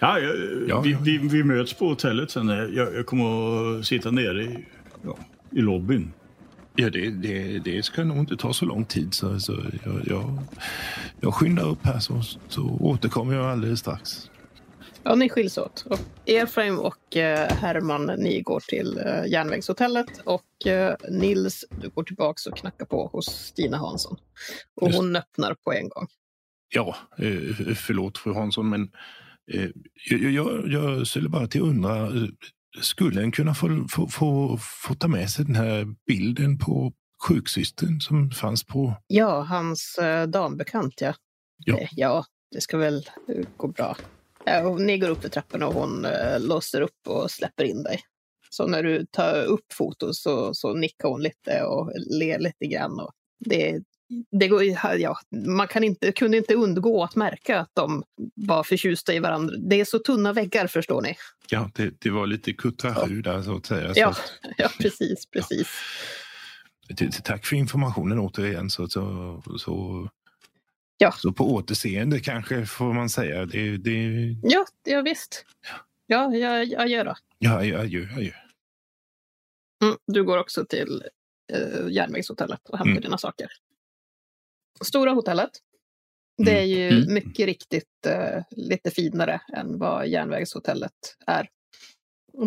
Ja, ja, Ja, vi, ja. Vi, vi möts på hotellet sen. Jag, jag kommer att sitta nere i, ja, i lobbyn. Ja, det, det, det ska nog inte ta så lång tid. Så, så jag, jag, jag skyndar upp här så, så återkommer jag alldeles strax. Ja, ni skiljs åt. Och Efraim och eh, Herman, ni går till eh, järnvägshotellet och eh, Nils, du går tillbaks och knackar på hos Stina Hansson. Och Just. hon öppnar på en gång. Ja, eh, förlåt fru Hansson, men eh, jag, jag, jag skulle bara till undra, eh, skulle en kunna få, få, få, få ta med sig den här bilden på sjuksystern som fanns på... Ja, hans eh, dambekant, ja. Ja. Eh, ja, det ska väl eh, gå bra. Ni går upp för trapporna och hon eh, låser upp och släpper in dig. Så när du tar upp foton så, så nickar hon lite och ler lite grann. Och det, det går, ja, man kan inte, kunde inte undgå att märka att de var förtjusta i varandra. Det är så tunna väggar, förstår ni. Ja, det, det var lite kuttrahur där så att säga. Ja, Så, ja precis, precis. t- tack för informationen återigen. Så, så, så, Ja. så på återseende kanske får man säga. Det, det, Ja, ja visst. Ja, jag, jag gör det. ja, adjö, adjö. adjö. Mm, du går också till eh, järnvägshotellet och hämtar Mm. dina saker. Stora hotellet. Det är ju Mm. mycket riktigt eh, lite finare än vad järnvägshotellet är.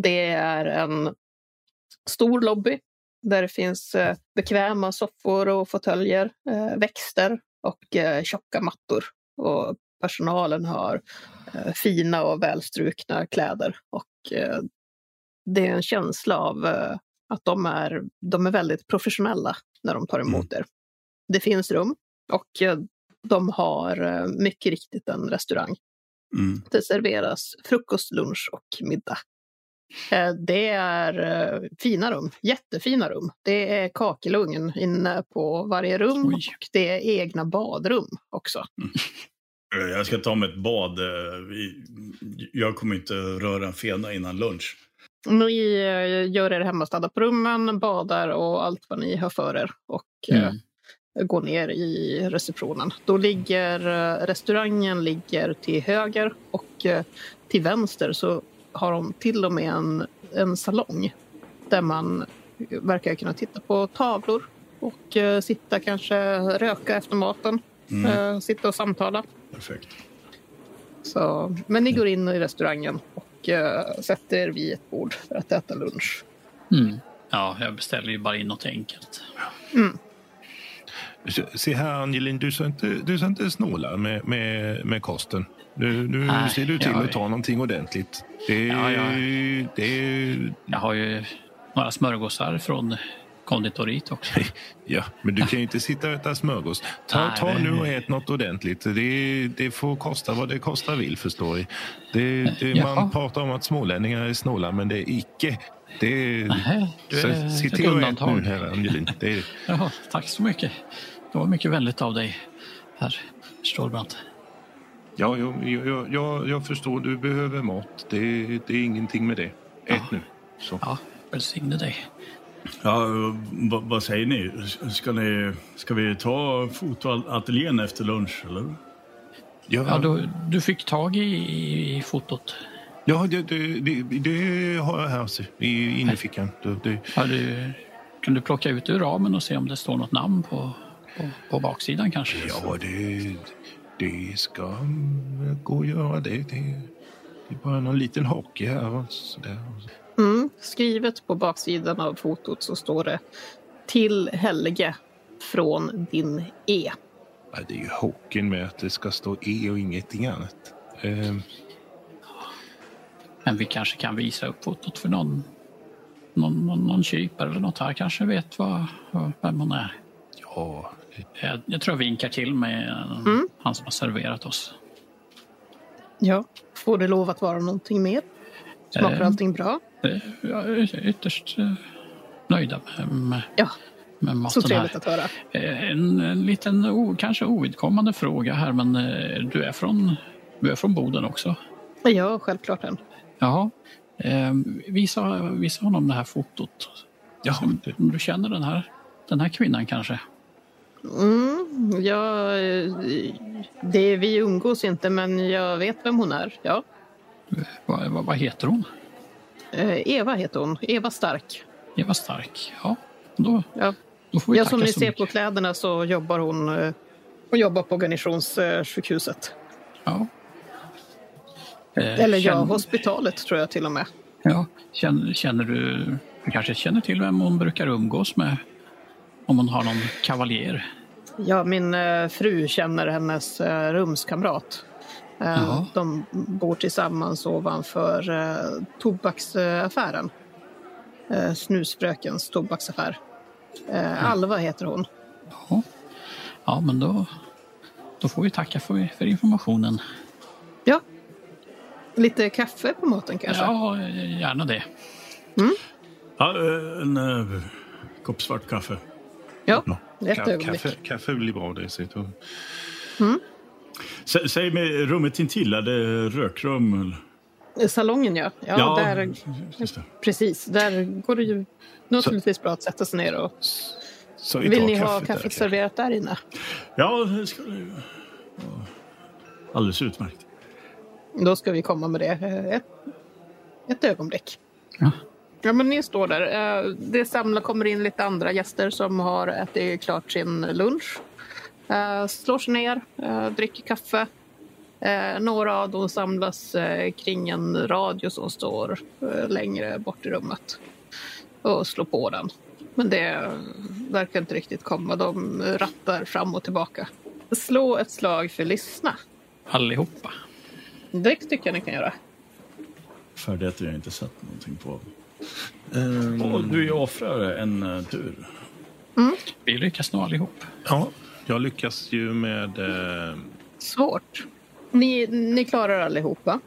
Det är en stor lobby där det finns eh, bekväma soffor och fåtöljer, eh, växter och eh, tjocka mattor. Och personalen har fina och välstrukna kläder. Och det är en känsla av att de är, de är väldigt professionella när de tar emot er. Det finns rum och eh, de har eh, mycket riktigt en restaurang. Mm. Det serveras frukost, lunch och middag. Eh, Det är fina rum, jättefina rum. Det är kakelugn inne på varje rum Oj. och det är egna badrum också. Eh, Jag ska ta mig ett bad. Jag kommer inte röra en fena innan lunch. Ni gör er hemma, städar på rummen, badar och allt vad ni har för er. Och Mm. Går ner i receptionen. Då ligger eh, restaurangen ligger till höger och eh, till vänster så har de till och med en, en salong där man verkar kunna titta på tavlor och eh, sitta kanske röka efter maten. Mm. Eh, sitta och samtala. Perfekt. Så, men ni går in i restaurangen och eh, sätter er vid ett bord för att äta lunch. Mm. Ja, jag beställer ju bara in något enkelt. Se här Angelin, du ska inte, du ska inte snåla med, med, med kosten. Nu, nu Nej, ser du till jag- att ta någonting ordentligt. Det, Ja, ja. det Jag har ju några smörgåsar från konditoriet också. Ja, men du kan ju inte sitta och äta smörgås. Ta, Nej, ta nu och ät något ordentligt. Det, det får kosta vad det kostar vill, förstår du. Det, det, man pratar om att smålänningar är snåla, men det är icke. Det, Nej, du så är sitt ett till och ät undantag. nu, herr Angelin. Det, Jaha, tack så mycket. Det var mycket vänligt av dig, herr Stålbrant. ja, jag, jag, jag, jag förstår, du behöver mat. Det, det är ingenting med det. Ät nu. Så. Ja, välsigne dig. Ja, vad, vad säger ni? Ska, ni? ska vi ta fotoateljén efter lunch, eller? Ja, Ja, du, du fick tag i, i fotot. ja det, det, det, det har jag här så, i innerfickan. Det, det, Ja, du, kan du plocka ut ur ramen och se om det står något namn på, på, på baksidan kanske? Ja, det, det ska gå att göra det. Det, det är bara någon liten hockey här och sådär. Mm. Skrivet på baksidan av fotot så står det Till Helge från din E. Ja, det är ju hockeyn med att det ska stå E och ingenting annat. Ehm, Men vi kanske kan visa upp fotot för någon, någon, någon, någon kypare eller något här kanske vet vad, vem hon är. ja, Jag, jag tror jag vinkar till med eh, Mm. han som har serverat oss. Ja. Får det lov att vara någonting mer? Smakar Eh. allting bra? Eh, Jag är ytterst eh, nöjda med, med, Ja, med så maten trevligt här. att höra. Eh, En, en liten o, kanske ovidkommande fråga här men eh, du är från, du är från Boden också? Ja, självklart den. Ja. Eh, visa, visa honom det här fotot. ja, om du känner den här, den här kvinnan kanske? Mm, ja, eh, det, vi umgås inte, men jag vet vem hon är. Ja. Vad, vad, vad heter hon? Eh, Eva heter hon. Eva Stark. Eva Stark. Ja, då, Ja. då får vi Ja, tacka som ni så ser mycket. på kläderna så jobbar hon eh, hon jobbar på garnisonssjukhuset. Ja. Eh, Eller ja, känn- hospitalet tror jag till och med. Ja, känner, känner du, du kanske känner till vem hon brukar umgås med? Om hon har någon kavaljer? Ja, min eh, fru känner hennes eh, rumskamrat. Eh, Jaha. de bor tillsammans ovanför eh, tobaksaffären. Eh, snusfrökens tobaksaffär. Eh, Alva heter hon. Ja, ja men då, då får vi tacka för, för informationen. Ja. Lite kaffe på maten kanske? Ja, gärna det. Ja, eh, en uh, kopp svart kaffe. Ja, Ja. ett ögonblick. kaffe, kaffe blir bra. Det, så, då- Sä, säg mig, rummet intill, är det rökrum? Eller? Salongen ja. Ja, Där, just det. precis. Där går det ju naturligtvis bra att sätta sig ner och... så vi Vill ni ha kaffet där, serverat där inne? Ja, det skulle ju alldeles utmärkt. Då ska vi komma med det. eh, Ett, ett ögonblick. Ja. Ja, men ni står där. Eh, Det samlar, kommer in lite andra gäster som har ätit klart sin lunch. Eh, Slår sig ner, eh, dricker kaffe. Några av dem samlas kring en radio som står längre bort i rummet och slår på den. Men det verkar inte riktigt komma. De rattar fram och tillbaka. Slå ett slag för lyssna. Allihopa. Det tycker jag ni kan göra. Färdigheter jag inte sett någonting på. Ehm, Och du offrar en uh, tur. Vi lyckas nog allihop. ja, jag lyckas ju med... Eh, Svårt. Ni, ni klarar allihopa.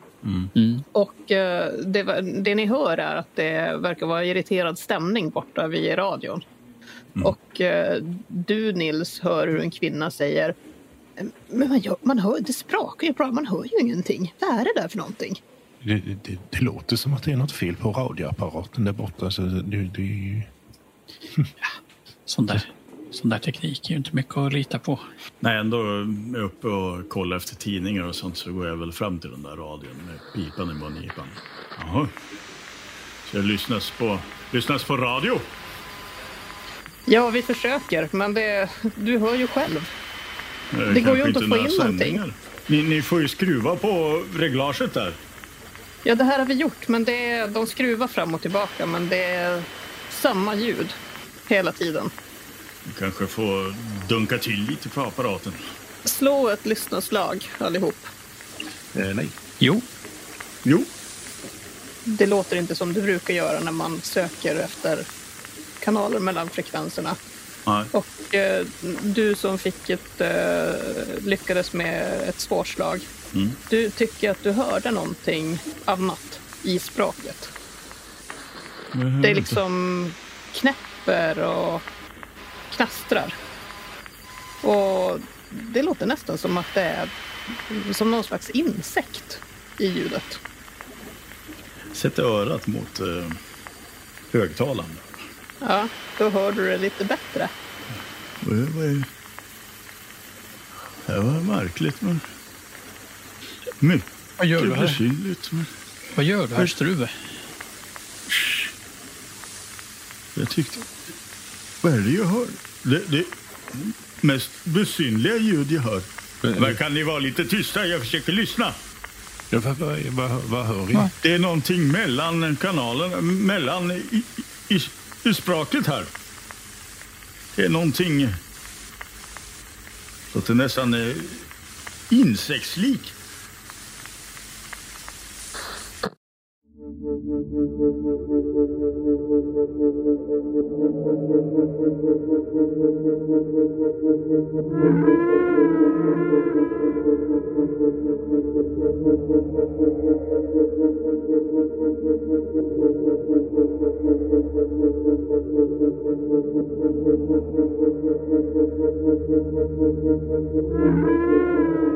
Mm. Och eh, det, det ni hör är att det verkar vara irriterad stämning borta vid radion. Och eh, du Nils hör hur en kvinna säger Men man, gör, man hör, det sprakar ju bra, man hör ju ingenting. Vad är det där för någonting? Det, det, det låter som att det är något fel på radioapparaten där borta. Så det, det... Sån där, sån där teknik är ju inte mycket att lita på. När jag ändå är uppe och kollar efter tidningar och sånt så går jag väl fram till den där radion med pipan i mungipan. Jaha. Så det lyssnas på, lyssnas på radio? Ja, vi försöker, men det, du hör ju själv. Eh, Det går ju inte att få in sändningar. någonting. Ni, ni får ju skruva på reglaget där. Ja, det här har vi gjort, men det är, de skruvar fram och tillbaka, men det är samma ljud hela tiden. Ni kanske får dunka till lite på apparaten. Slå ett lyssnarslag allihop. Eh, nej. Jo, Jo, Det låter inte som du brukar göra när man söker efter kanaler mellan frekvenserna. Nej. Och eh, du som fick ett, eh, lyckades med ett svårt slag. Mm. Du tycker att du hörde någonting annat i språket. Det är liksom knäpper och knastrar. Och det låter nästan som att det är som någon slags insekt i ljudet. Sätt örat mot eh, högtalaren. Ja, då hör du det lite bättre. Är- vad är- Det var märkligt, men... Mycket vad gör du här? besynnerligt. Men Vad gör du här Struve? jag tyckte... Vad är det jag hör? Det, det mest besynliga ljud jag hör. Men kan ni vara lite tysta? Jag försöker lyssna. Ja, vad, vad, vad, vad hör vi? Va? Det är någonting mellan kanalerna, mellan i, i, i språket här. Det är någonting låter att det nästan är insektslik. Thank you.